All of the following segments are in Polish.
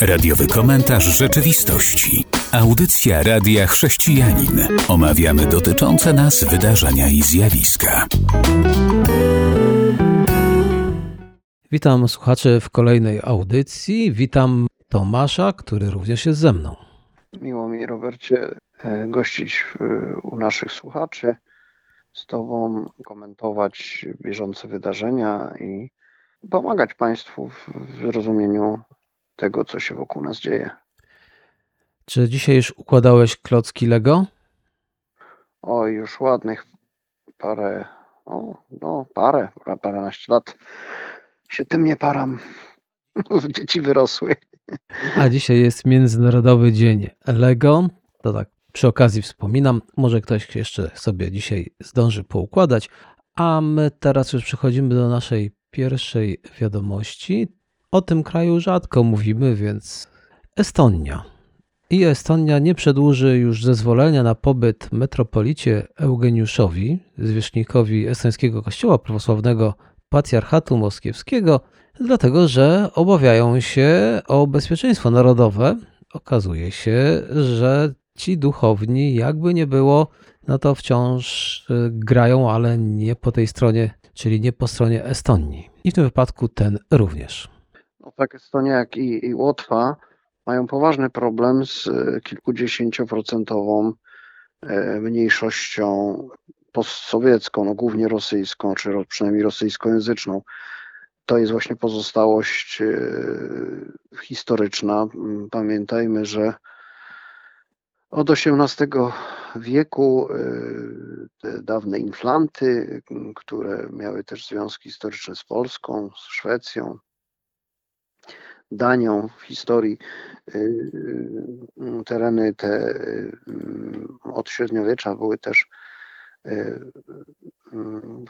Radiowy komentarz rzeczywistości. Audycja Radia Chrześcijanin. Omawiamy dotyczące nas wydarzenia i zjawiska. Witam słuchaczy w kolejnej audycji. Witam Tomasza, który również jest ze mną. Miło mi, Robercie, e, gościć u naszych słuchaczy, z Tobą komentować bieżące wydarzenia i pomagać Państwu w zrozumieniu tego, co się wokół nas dzieje. Czy dzisiaj już układałeś klocki Lego? O, już ładnych parę, o, no parę, paręnaście lat się tym nie param. Dzieci wyrosły. A dzisiaj jest Międzynarodowy Dzień Lego. To tak przy okazji wspominam, może ktoś jeszcze sobie dzisiaj zdąży poukładać. A my teraz już przechodzimy do naszej pierwszej wiadomości. O tym kraju rzadko mówimy, więc Estonia. I Estonia nie przedłuży już zezwolenia na pobyt metropolicie Eugeniuszowi, zwierzchnikowi estońskiego kościoła prawosławnego patriarchatu moskiewskiego, dlatego że obawiają się o bezpieczeństwo narodowe. Okazuje się, że ci duchowni, jakby nie było, no to wciąż y, grają, ale nie po tej stronie, czyli nie po stronie Estonii. I w tym wypadku ten również. No tak Estonia jak i, i Łotwa mają poważny problem z y, kilkudziesięcioprocentową y, mniejszością postsowiecką, no głównie rosyjską, czy przynajmniej rosyjskojęzyczną. To jest właśnie pozostałość historyczna. Pamiętajmy, że od XVIII wieku te dawne inflanty, które miały też związki historyczne z Polską, z Szwecją, Danią w historii, y, y, tereny te od średniowiecza były też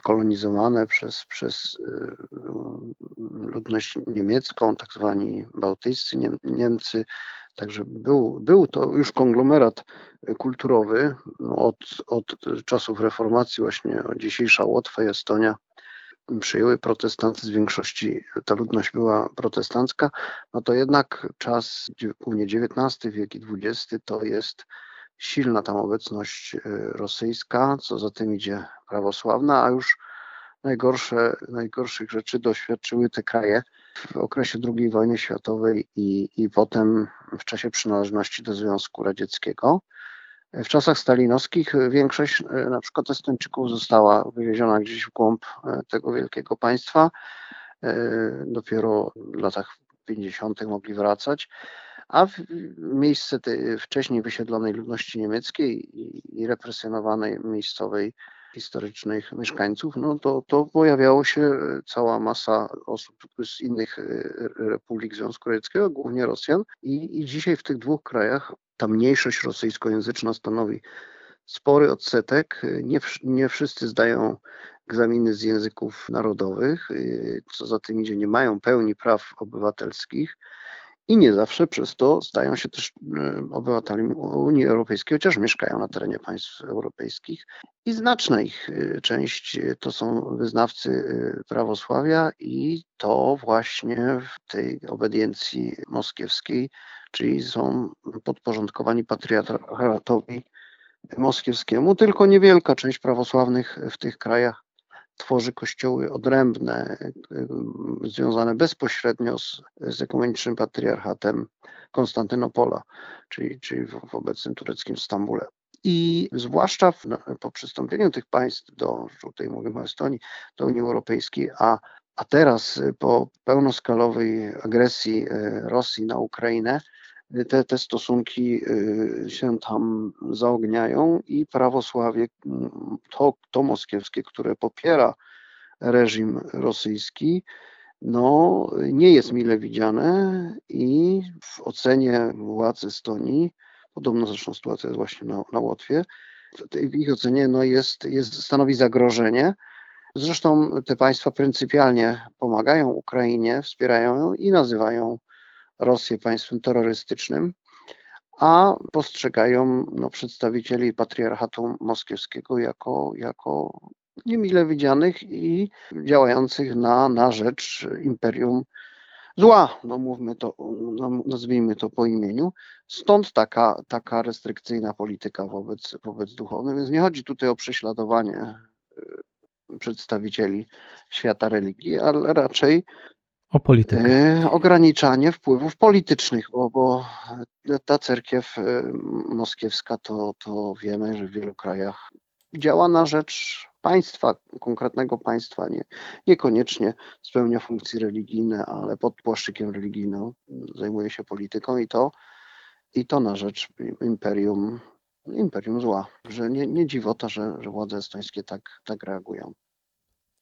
kolonizowane przez, przez ludność niemiecką, tak zwani bałtyjscy Niemcy, Także był, był to już konglomerat kulturowy od, od czasów reformacji, właśnie dzisiejsza Łotwa Estonia przyjęły protestanty, z większości ta ludność była protestancka, no to jednak czas, głównie XIX wiek i XX, to jest silna tam obecność e, rosyjska, co za tym idzie prawosławna, a już najgorsze, najgorszych rzeczy doświadczyły te kraje w okresie II wojny światowej i, i potem w czasie przynależności do Związku Radzieckiego. W czasach stalinowskich większość e, na przykład Estończyków została wywieziona gdzieś w głąb e, tego wielkiego państwa. E, dopiero w latach 50. mogli wracać, a w miejsce tej wcześniej wysiedlonej ludności niemieckiej i represjonowanej miejscowej historycznych mieszkańców, no to, to pojawiało się cała masa osób z innych republik Związku Radzieckiego, głównie Rosjan. I, I dzisiaj w tych dwóch krajach ta mniejszość rosyjskojęzyczna stanowi spory odsetek. Nie, nie wszyscy zdają egzaminy z języków narodowych, e, co za tym idzie, nie mają pełni praw obywatelskich i nie zawsze przez to stają się też e, obywatelami Unii Europejskiej, chociaż mieszkają na terenie państw europejskich. I znaczna ich e, część to są wyznawcy prawosławia, i to właśnie w tej obediencji moskiewskiej, czyli są podporządkowani patriarchatowi moskiewskiemu. Tylko niewielka część prawosławnych w tych krajach tworzy kościoły odrębne, związane bezpośrednio z, z ekumenicznym patriarchatem Konstantynopola, czyli, czyli w, obecnym tureckim Stambule. I zwłaszcza w, po przystąpieniu tych państw do, tutaj mówimy o Estonii, do Unii Europejskiej, a, a teraz po pełnoskalowej agresji e, Rosji na Ukrainę, te, te stosunki y, się tam zaogniają i prawosławie, mm, to, to moskiewskie, które popiera reżim rosyjski, no, nie jest mile widziane i w ocenie władz Estonii, podobno zresztą sytuacja jest właśnie na, na Łotwie, w ich ocenie no jest, jest, stanowi zagrożenie. Zresztą te państwa pryncypialnie pomagają Ukrainie, wspierają ją i nazywają Rosję państwem terrorystycznym, a postrzegają no, przedstawicieli patriarchatu moskiewskiego jako, jako niemile widzianych i działających na, na rzecz imperium zła, no mówmy to, no, nazwijmy to po imieniu. Stąd taka, taka restrykcyjna polityka wobec, wobec duchownych. Więc nie chodzi tutaj o prześladowanie y, przedstawicieli świata religii, ale raczej O politykę. E, ograniczanie wpływów politycznych, bo, bo ta cerkiew e, moskiewska to, to wiemy, że w wielu krajach działa na rzecz państwa, konkretnego państwa, nie, niekoniecznie spełnia funkcje religijne, ale pod płaszczykiem religijnym zajmuje się polityką i to, i to na rzecz imperium, imperium zła. Że nie, nie dziwota, że, że władze estońskie tak, tak reagują.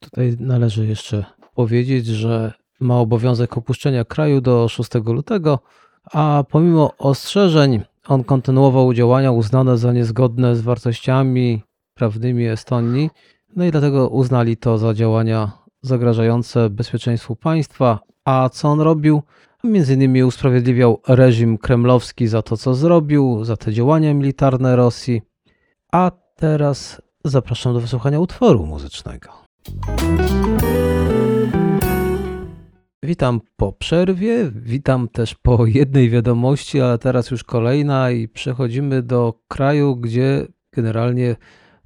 Tutaj należy jeszcze powiedzieć, że ma obowiązek opuszczenia kraju do 6 lutego, a pomimo ostrzeżeń on kontynuował działania uznane za niezgodne z wartościami prawnymi Estonii, no i dlatego uznali to za działania zagrażające bezpieczeństwu państwa. A co on robił? Między innymi usprawiedliwiał reżim kremlowski za to, co zrobił, za te działania militarne Rosji. A teraz zapraszam do wysłuchania utworu muzycznego. Witam po przerwie, witam też po jednej wiadomości, ale teraz już kolejna i przechodzimy do kraju, gdzie generalnie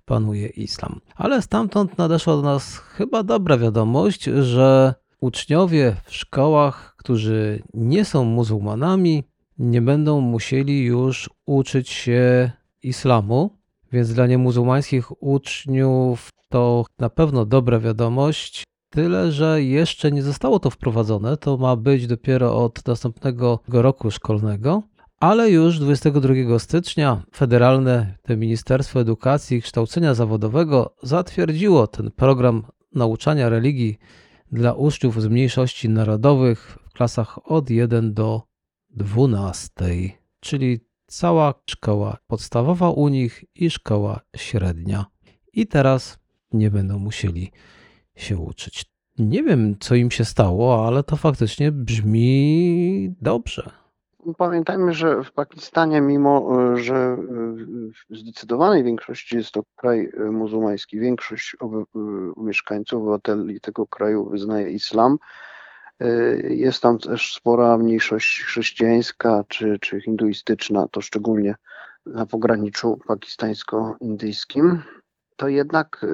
panuje islam. Ale stamtąd nadeszła do nas chyba dobra wiadomość, że uczniowie w szkołach, którzy nie są muzułmanami, nie będą musieli już uczyć się islamu, więc dla niemuzułmańskich uczniów to na pewno dobra wiadomość. Tyle, że jeszcze nie zostało to wprowadzone, to ma być dopiero od następnego roku szkolnego, ale już 22 stycznia Federalne Ministerstwo Edukacji i Kształcenia Zawodowego zatwierdziło ten program nauczania religii dla uczniów z mniejszości narodowych w klasach od 1 do 12, czyli cała szkoła podstawowa u nich i szkoła średnia. I teraz nie będą musieli się uczyć. Nie wiem, co im się stało, ale to faktycznie brzmi dobrze. Pamiętajmy, że w Pakistanie, mimo e, że w zdecydowanej większości jest to kraj e, muzułmański, większość e, mieszkańców, obywateli tego kraju wyznaje islam, jest tam też spora mniejszość chrześcijańska czy, czy hinduistyczna, to szczególnie na pograniczu pakistańsko-indyjskim to jednak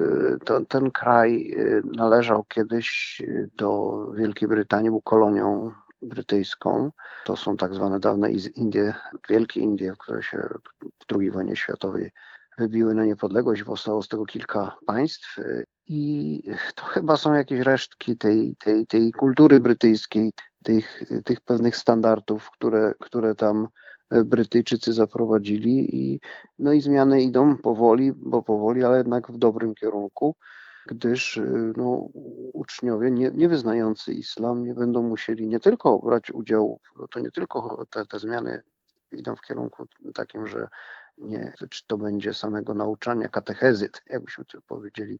to, ten kraj należał kiedyś do Wielkiej Brytanii, był kolonią brytyjską. To są tak zwane dawne Indie, Wielkie Indie, które się w II wojnie światowej wybiły na niepodległość, powstało z tego kilka państw i to chyba są jakieś resztki tej, tej, tej kultury brytyjskiej, tych, tych pewnych standardów, które, które tam Brytyjczycy zaprowadzili i, no i zmiany idą powoli, bo powoli, ale jednak w dobrym kierunku gdyż y, no, uczniowie nie, nie wyznający islam nie będą musieli nie tylko brać udziału, to nie tylko te, te zmiany idą w kierunku takim, że nie, czy to będzie samego nauczania, katechezyt, jakbyśmy tu powiedzieli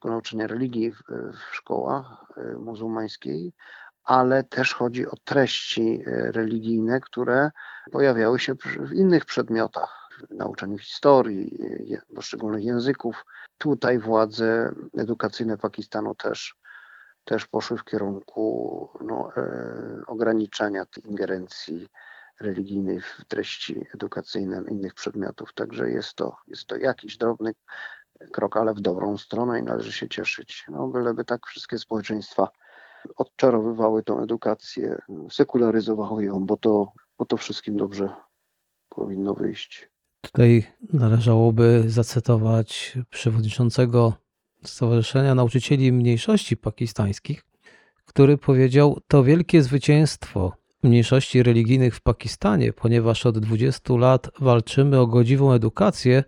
po nauczania religii w, w szkołach y, muzułmańskiej, ale też chodzi o treści y, religijne, które pojawiały się w innych przedmiotach nauczaniu historii, poszczególnych języków. Tutaj władze edukacyjne Pakistanu też, też poszły w kierunku no, e, ograniczania tej ingerencji religijnej w treści edukacyjne innych przedmiotów. Także jest to, jest to jakiś drobny krok, ale w dobrą stronę i należy się cieszyć. No, byleby tak wszystkie społeczeństwa odczarowywały tą edukację, sekularyzowały ją, bo to, bo to wszystkim dobrze powinno wyjść. Tutaj należałoby zacytować przewodniczącego Stowarzyszenia Nauczycieli Mniejszości Pakistańskich, który powiedział: To wielkie zwycięstwo mniejszości religijnych w Pakistanie, ponieważ od 20 lat walczymy o godziwą edukację.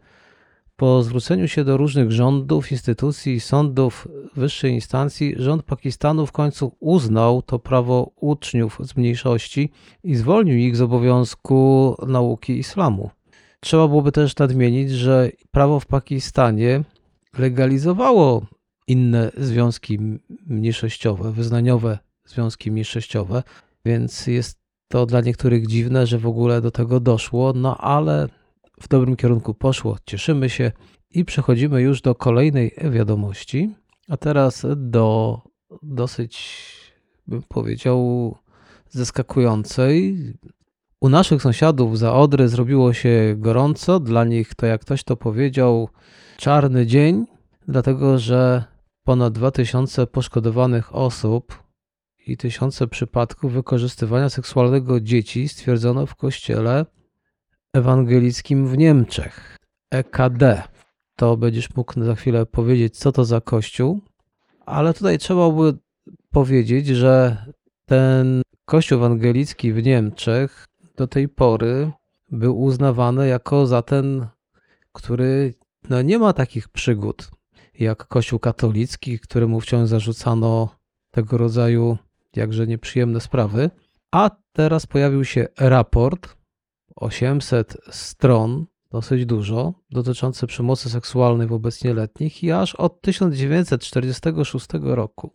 Po zwróceniu się do różnych rządów, instytucji, sądów wyższej instancji, rząd Pakistanu w końcu uznał to prawo uczniów z mniejszości i zwolnił ich z obowiązku nauki islamu. Trzeba byłoby też nadmienić, że prawo w Pakistanie legalizowało inne związki mniejszościowe, wyznaniowe związki mniejszościowe, więc jest to dla niektórych dziwne, że w ogóle do tego doszło, no ale w dobrym kierunku poszło. Cieszymy się i przechodzimy już do kolejnej wiadomości, a teraz do dosyć, bym powiedział, zaskakującej. U naszych sąsiadów za Odry zrobiło się gorąco. Dla nich to, jak ktoś to powiedział, czarny dzień, dlatego że ponad 2000 poszkodowanych osób i tysiące przypadków wykorzystywania seksualnego dzieci stwierdzono w kościele ewangelickim w Niemczech. EKD. To będziesz mógł za chwilę powiedzieć, co to za kościół. Ale tutaj trzeba by powiedzieć, że ten kościół ewangelicki w Niemczech do tej pory był uznawany jako za ten, który no, nie ma takich przygód jak kościół katolicki, któremu wciąż zarzucano tego rodzaju jakże nieprzyjemne sprawy. A teraz pojawił się raport 800 stron, dosyć dużo, dotyczący przemocy seksualnej wobec nieletnich i aż od 1946 roku.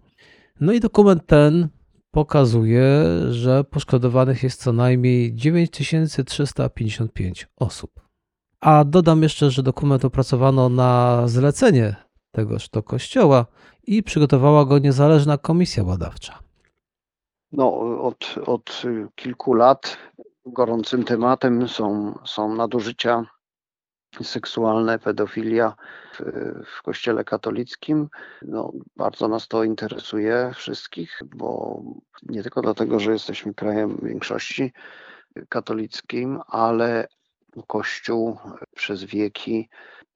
No i dokument ten pokazuje, że poszkodowanych jest co najmniej 9355 osób. A dodam jeszcze, że dokument opracowano na zlecenie tegoż to kościoła i przygotowała go niezależna komisja badawcza. No, od, od kilku lat gorącym tematem są, są nadużycia seksualne, pedofilia w, w Kościele katolickim. No, bardzo nas to interesuje wszystkich, bo nie tylko dlatego, że jesteśmy krajem większości katolickim, ale Kościół przez wieki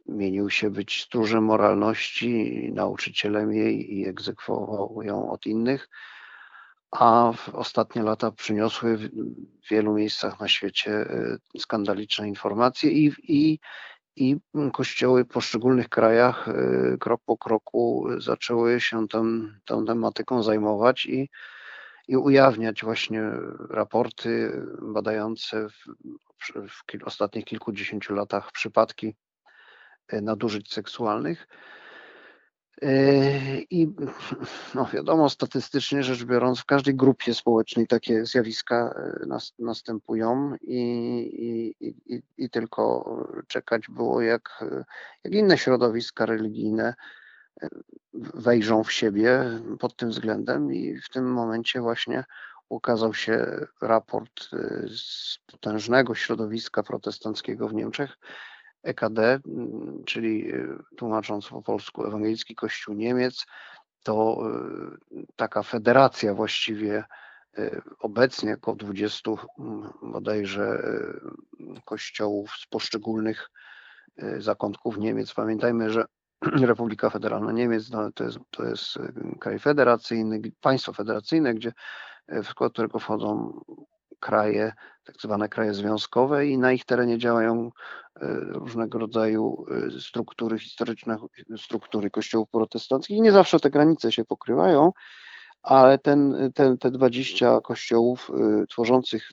mienił się być stróżem moralności, nauczycielem jej i egzekwował ją od innych a w ostatnie lata przyniosły w wielu miejscach na świecie e, skandaliczne informacje i, i, i kościoły w poszczególnych krajach e, krok po kroku zaczęły się tą, tą tematyką zajmować i, i ujawniać właśnie raporty badające w, w ostatnich kilkudziesięciu latach przypadki e, nadużyć seksualnych. Yy, I no wiadomo, statystycznie rzecz biorąc, w każdej grupie społecznej takie zjawiska yy, nas, następują i, i, i, i, tylko czekać było, jak, jak inne środowiska religijne yy, wejrzą w siebie pod tym względem i w tym momencie właśnie ukazał się raport z potężnego środowiska protestanckiego w Niemczech, EKD, mm, czyli y, tłumacząc po polsku Ewangelicki Kościół Niemiec, to y, taka federacja właściwie y, obecnie około 20 mm, bodajże kościołów z poszczególnych zakątków Niemiec. Pamiętajmy, że Republika Federalna Niemiec no, to, jest, to jest kraj federacyjny, państwo federacyjne, gdzie w skład którego wchodzą kraje, tak zwane kraje związkowe i na ich terenie działają e, różnego rodzaju e, struktury historyczne, struktury kościołów protestanckich i nie zawsze te granice się pokrywają, ale ten, ten, te 20 kościołów e, tworzących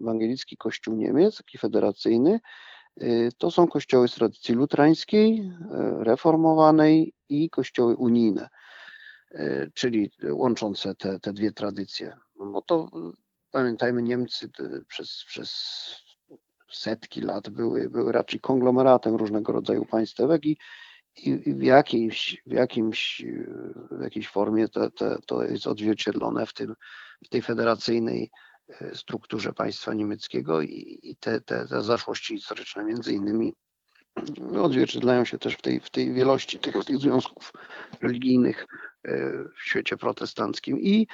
ewangelicki kościół Niemiec, taki federacyjny, to są kościoły z tradycji lutrańskiej, reformowanej i kościoły unijne, czyli łączące te, te dwie tradycje. Bo to Pamiętajmy, Niemcy przez, przez setki lat były, były raczej konglomeratem różnego rodzaju państwek i, i w, jakiejś, w, jakimś, w jakiejś formie to, to, to jest odzwierciedlone w, tym, w tej federacyjnej e, strukturze państwa niemieckiego i, i te, te, te zaszłości historyczne między innymi odzwierciedlają się też w tej, w tej wielości tych, tych związków religijnych e, w świecie protestanckim. I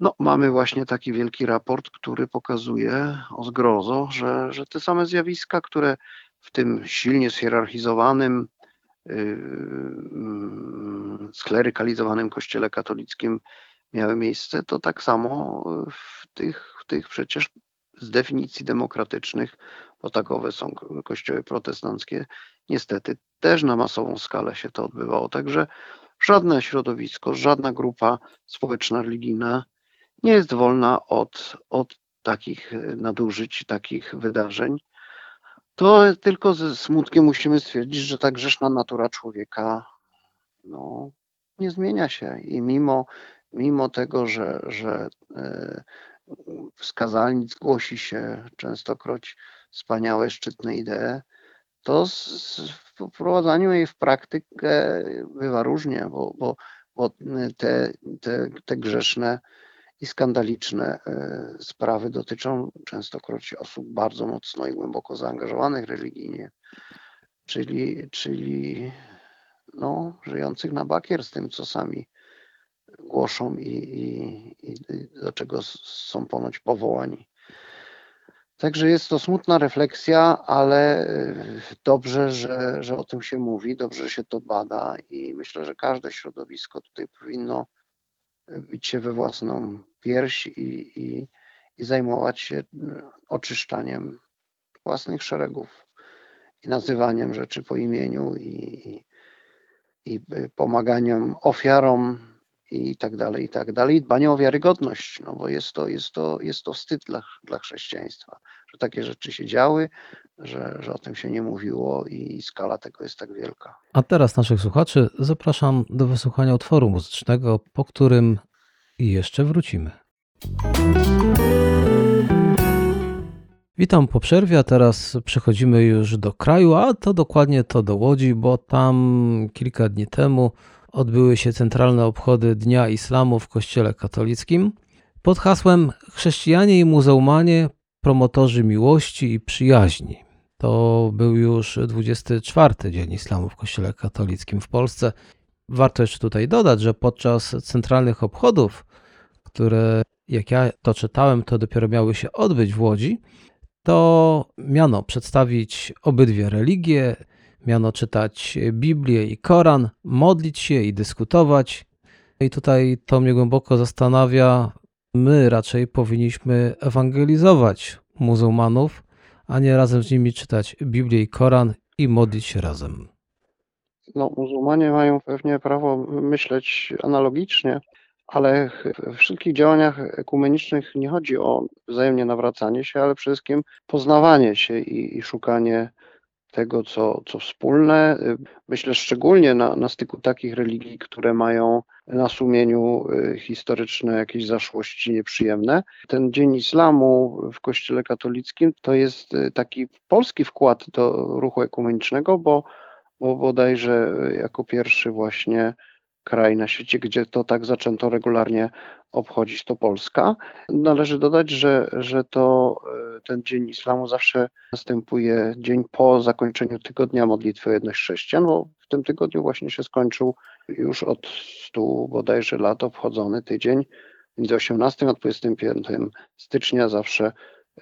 no, mamy właśnie taki wielki raport, który pokazuje o zgrozo, że, że te same zjawiska, które w tym silnie zhierarchizowanym, yy, sklerykalizowanym kościele katolickim miały miejsce, to tak samo w tych, w tych przecież z definicji demokratycznych, bo takowe są kościoły protestanckie, niestety też na masową skalę się to odbywało. Także żadne środowisko, żadna grupa społeczna, religijna nie jest wolna od, od takich nadużyć, takich wydarzeń. To tylko ze smutkiem musimy stwierdzić, że ta grzeszna natura człowieka no, nie zmienia się i mimo, mimo tego, że, że e, z głosi się częstokroć wspaniałe, szczytne idee, to w wprowadzaniu jej w praktykę bywa różnie, bo, bo, bo te, te, te grzeszne i skandaliczne e, sprawy dotyczą częstokroć osób bardzo mocno i głęboko zaangażowanych religijnie, czyli, czyli no, żyjących na bakier z tym, co sami głoszą i, i, i do czego są ponoć powołani. Także jest to smutna refleksja, ale e, dobrze, że, że o tym się mówi, dobrze, się to bada i myślę, że każde środowisko tutaj powinno bić się we własną pierś i, i, i zajmować się oczyszczaniem własnych szeregów i nazywaniem rzeczy po imieniu i, i pomaganiem ofiarom i tak dalej, i tak dalej. Dbanie o wiarygodność, no bo jest to, jest to, jest to wstyd dla, dla chrześcijaństwa, że takie rzeczy się działy, że, że o tym się nie mówiło i skala tego jest tak wielka. A teraz naszych słuchaczy zapraszam do wysłuchania utworu muzycznego, po którym jeszcze wrócimy. Witam po przerwie, a teraz przechodzimy już do kraju, a to dokładnie to do Łodzi, bo tam kilka dni temu odbyły się centralne obchody Dnia Islamu w Kościele Katolickim pod hasłem Chrześcijanie i muzułmanie promotorzy miłości i przyjaźni. To był już 24 Dzień Islamu w Kościele Katolickim w Polsce. Warto jeszcze tutaj dodać, że podczas centralnych obchodów, które jak ja to czytałem, to dopiero miały się odbyć w Łodzi, to miano przedstawić obydwie religie, miano czytać Biblię i Koran, modlić się i dyskutować. I tutaj to mnie głęboko zastanawia. My raczej powinniśmy ewangelizować muzułmanów, a nie razem z nimi czytać Biblię i Koran i modlić się razem. No, muzułmanie mają pewnie prawo myśleć analogicznie, ale w wszystkich działaniach ekumenicznych nie chodzi o wzajemnie nawracanie się, ale przede wszystkim poznawanie się i, i szukanie tego, co, co wspólne. Myślę szczególnie na, na styku takich religii, które mają na sumieniu y, historyczne jakieś zaszłości nieprzyjemne. Ten Dzień Islamu w Kościele katolickim to jest y, taki polski wkład do ruchu ekumenicznego, bo, bo bodajże jako pierwszy właśnie kraj na świecie, gdzie to tak zaczęto regularnie obchodzić, to Polska. Należy dodać, że, że to e, ten Dzień Islamu zawsze następuje dzień po zakończeniu tygodnia modlitwy jedność chrześcijan, bo w tym tygodniu właśnie się skończył już od stu bodajże lat obchodzony tydzień. Między 18 a 25 stycznia zawsze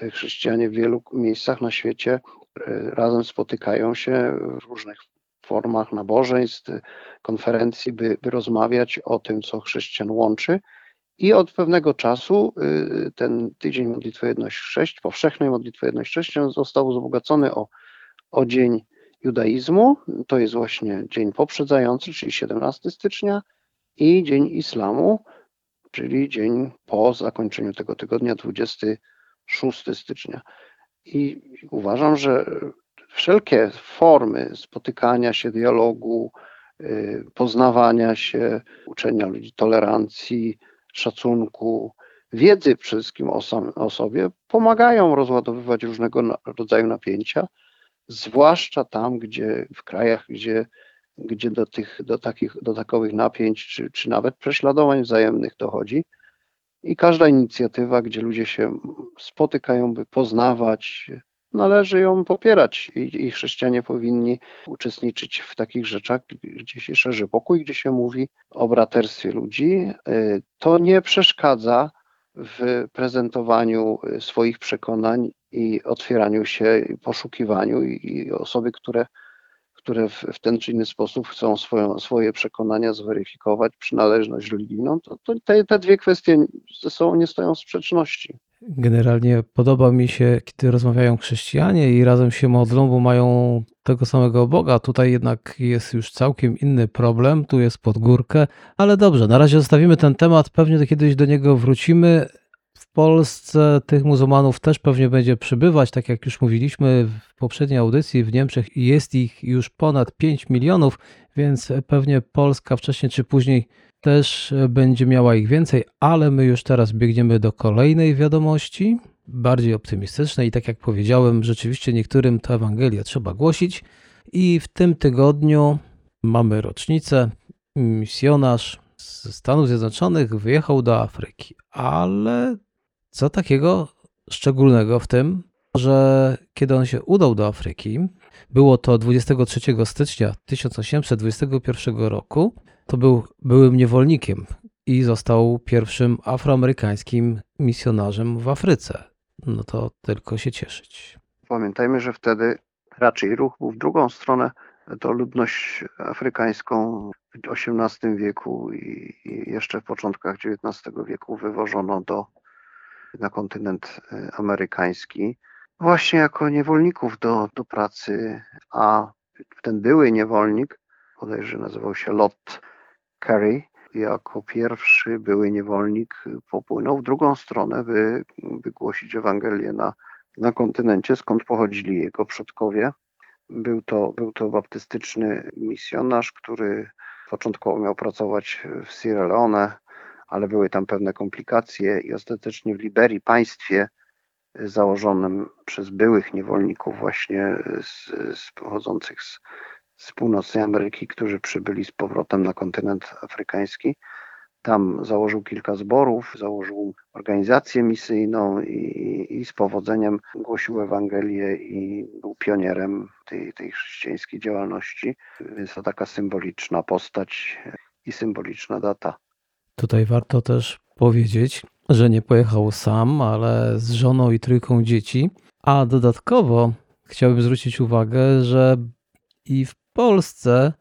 e, chrześcijanie w wielu miejscach na świecie e, razem spotykają się w różnych formach nabożeństw, konferencji, by, by rozmawiać o tym, co chrześcijan łączy. I od pewnego czasu y, ten tydzień modlitwy jedność sześć, powszechnej modlitwy jedność chrześcijan został wzbogacony o, o dzień judaizmu. To jest właśnie dzień poprzedzający, czyli 17 stycznia i dzień islamu, czyli dzień po zakończeniu tego tygodnia, 26 stycznia. I uważam, że wszelkie formy spotykania się, dialogu, y, poznawania się, uczenia ludzi tolerancji, szacunku, wiedzy przede wszystkim o, sam, o sobie pomagają rozładowywać różnego rodzaju napięcia, zwłaszcza tam, gdzie w krajach, gdzie, gdzie do, tych, do, takich, do takowych napięć czy, czy nawet prześladowań wzajemnych dochodzi. I każda inicjatywa, gdzie ludzie się spotykają, by poznawać, należy ją popierać i, i chrześcijanie powinni uczestniczyć w takich rzeczach, gdzie się szerzy pokój, gdzie się mówi o braterstwie ludzi. Y, to nie przeszkadza w prezentowaniu swoich przekonań i otwieraniu się, poszukiwaniu i osoby, które, które w, w ten czy inny sposób chcą swoją, swoje przekonania zweryfikować, przynależność religijną, to, to te, te dwie kwestie ze sobą nie stoją w sprzeczności. Generalnie podoba mi się, kiedy rozmawiają chrześcijanie i razem się modlą, bo mają tego samego Boga. Tutaj jednak jest już całkiem inny problem, tu jest pod górkę, ale dobrze, na razie zostawimy ten temat, pewnie kiedyś do niego wrócimy. W Polsce tych muzułmanów też pewnie będzie przybywać, tak jak już mówiliśmy w poprzedniej audycji, w Niemczech jest ich już ponad 5 milionów, więc pewnie Polska wcześniej czy później też będzie miała ich więcej, ale my już teraz biegniemy do kolejnej wiadomości, bardziej optymistycznej. I tak jak powiedziałem, rzeczywiście niektórym tę Ewangelię trzeba głosić. I w tym tygodniu mamy rocznicę. Misjonarz ze Stanów Zjednoczonych wyjechał do Afryki. Ale co takiego szczególnego w tym, że kiedy on się udał do Afryki, było to 23 stycznia 1821 roku, to był byłym niewolnikiem i został pierwszym afroamerykańskim misjonarzem w Afryce. No to tylko się cieszyć. Pamiętajmy, że wtedy raczej ruch był w drugą stronę. To ludność afrykańską w XVIII wieku i jeszcze w początkach XIX wieku wywożono do, na kontynent y, amerykański właśnie jako niewolników do, do pracy, a ten były niewolnik, bodajże nazywał się Lot Carey, jako pierwszy były niewolnik popłynął w drugą stronę, by wygłosić Ewangelię na, na kontynencie, skąd pochodzili jego przodkowie. Był to, był to baptystyczny misjonarz, który początkowo miał pracować w Sierra Leone, ale były tam pewne komplikacje i ostatecznie w Liberii, państwie założonym przez byłych niewolników właśnie z, z pochodzących z, z północnej Ameryki, którzy przybyli z powrotem na kontynent afrykański. Tam założył kilka zborów, założył organizację misyjną i, i z powodzeniem głosił Ewangelię i był pionierem tej, tej chrześcijańskiej działalności. Więc to taka symboliczna postać i symboliczna data. Tutaj warto też powiedzieć, że nie pojechał sam, ale z żoną i trójką dzieci. A dodatkowo chciałbym zwrócić uwagę, że i w Polsce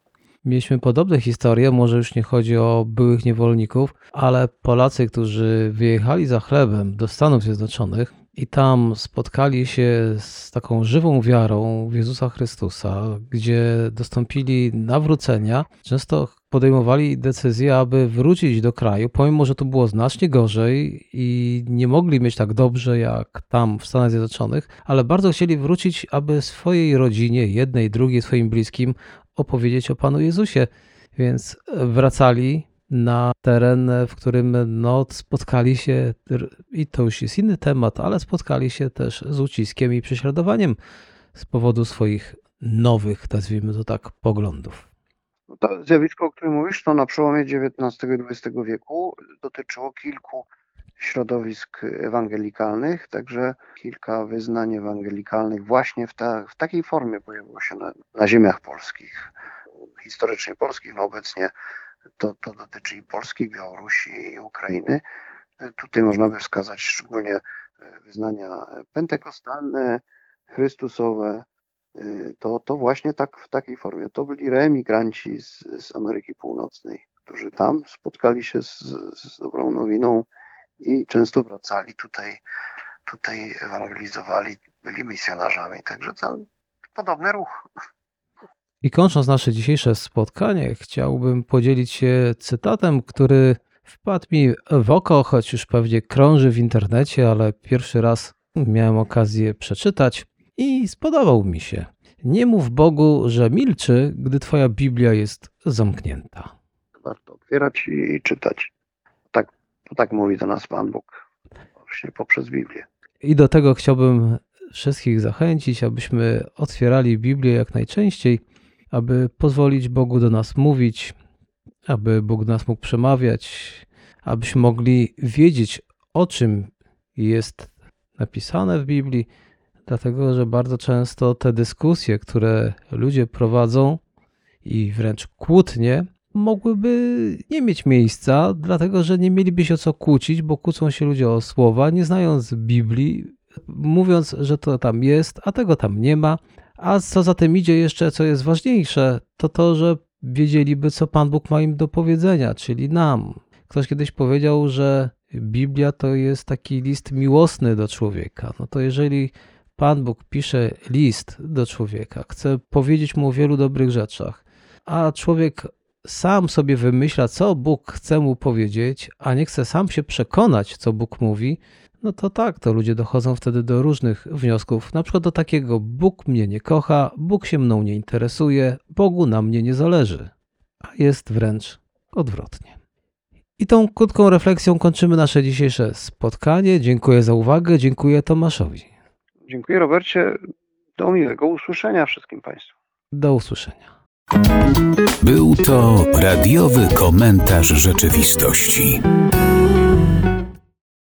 mieliśmy podobne historie. Może już nie chodzi o byłych niewolników, ale Polacy, którzy wyjechali za chlebem do Stanów Zjednoczonych i tam spotkali się z taką żywą wiarą w Jezusa Chrystusa, gdzie dostąpili nawrócenia, często podejmowali decyzję, aby wrócić do kraju, pomimo że to było znacznie gorzej i nie mogli mieć tak dobrze jak tam w Stanach Zjednoczonych, ale bardzo chcieli wrócić, aby swojej rodzinie, jednej, drugiej, swoim bliskim opowiedzieć o Panu Jezusie. Więc wracali na teren, w którym no, spotkali się, i to już jest inny temat, ale spotkali się też z uciskiem i prześladowaniem z powodu swoich nowych, nazwijmy to tak, poglądów. No to zjawisko, o którym mówisz, to na przełomie XIX i XX wieku dotyczyło kilku środowisk ewangelikalnych, także kilka wyznań ewangelikalnych właśnie w, ta, w takiej formie pojawiło się na, na ziemiach polskich, historycznie polskich, no obecnie to, to dotyczy i Polski, Białorusi i Ukrainy. Tutaj można by wskazać szczególnie wyznania pentekostalne, chrystusowe, to, to właśnie tak w takiej formie. To byli reemigranci z, z Ameryki Północnej, którzy tam spotkali się z, z dobrą nowiną i często wracali tutaj, tutaj ewangelizowali, byli misjonarzami, także to podobny ruch. I kończąc nasze dzisiejsze spotkanie, chciałbym podzielić się cytatem, który wpadł mi w oko, choć już pewnie krąży w internecie, ale pierwszy raz miałem okazję przeczytać i spodobał mi się. Nie mów Bogu, że milczy, gdy Twoja Biblia jest zamknięta. Warto otwierać i czytać. Tak, tak mówi do nas Pan Bóg, właśnie poprzez Biblię. I do tego chciałbym wszystkich zachęcić, abyśmy otwierali Biblię jak najczęściej, aby pozwolić Bogu do nas mówić, aby Bóg do nas mógł przemawiać, abyśmy mogli wiedzieć, o czym jest napisane w Biblii, dlatego że bardzo często te dyskusje, które ludzie prowadzą i wręcz kłótnie, mogłyby nie mieć miejsca, dlatego że nie mieliby się o co kłócić, bo kłócą się ludzie o słowa, nie znając Biblii, mówiąc, że to tam jest, a tego tam nie ma. A co za tym idzie jeszcze, co jest ważniejsze, to to, że wiedzieliby, co Pan Bóg ma im do powiedzenia, czyli nam. Ktoś kiedyś powiedział, że Biblia to jest taki list miłosny do człowieka. No to jeżeli Pan Bóg pisze list do człowieka, chce powiedzieć mu o wielu dobrych rzeczach, a człowiek sam sobie wymyśla, co Bóg chce mu powiedzieć, a nie chce sam się przekonać, co Bóg mówi, no to tak, to ludzie dochodzą wtedy do różnych wniosków, na przykład do takiego: Bóg mnie nie kocha, Bóg się mną nie interesuje, Bogu na mnie nie zależy, a jest wręcz odwrotnie. I tą krótką refleksją kończymy nasze dzisiejsze spotkanie. Dziękuję za uwagę, dziękuję Tomaszowi. Dziękuję Robercie. Do miłego usłyszenia wszystkim Państwu. Do usłyszenia. Był to radiowy komentarz rzeczywistości.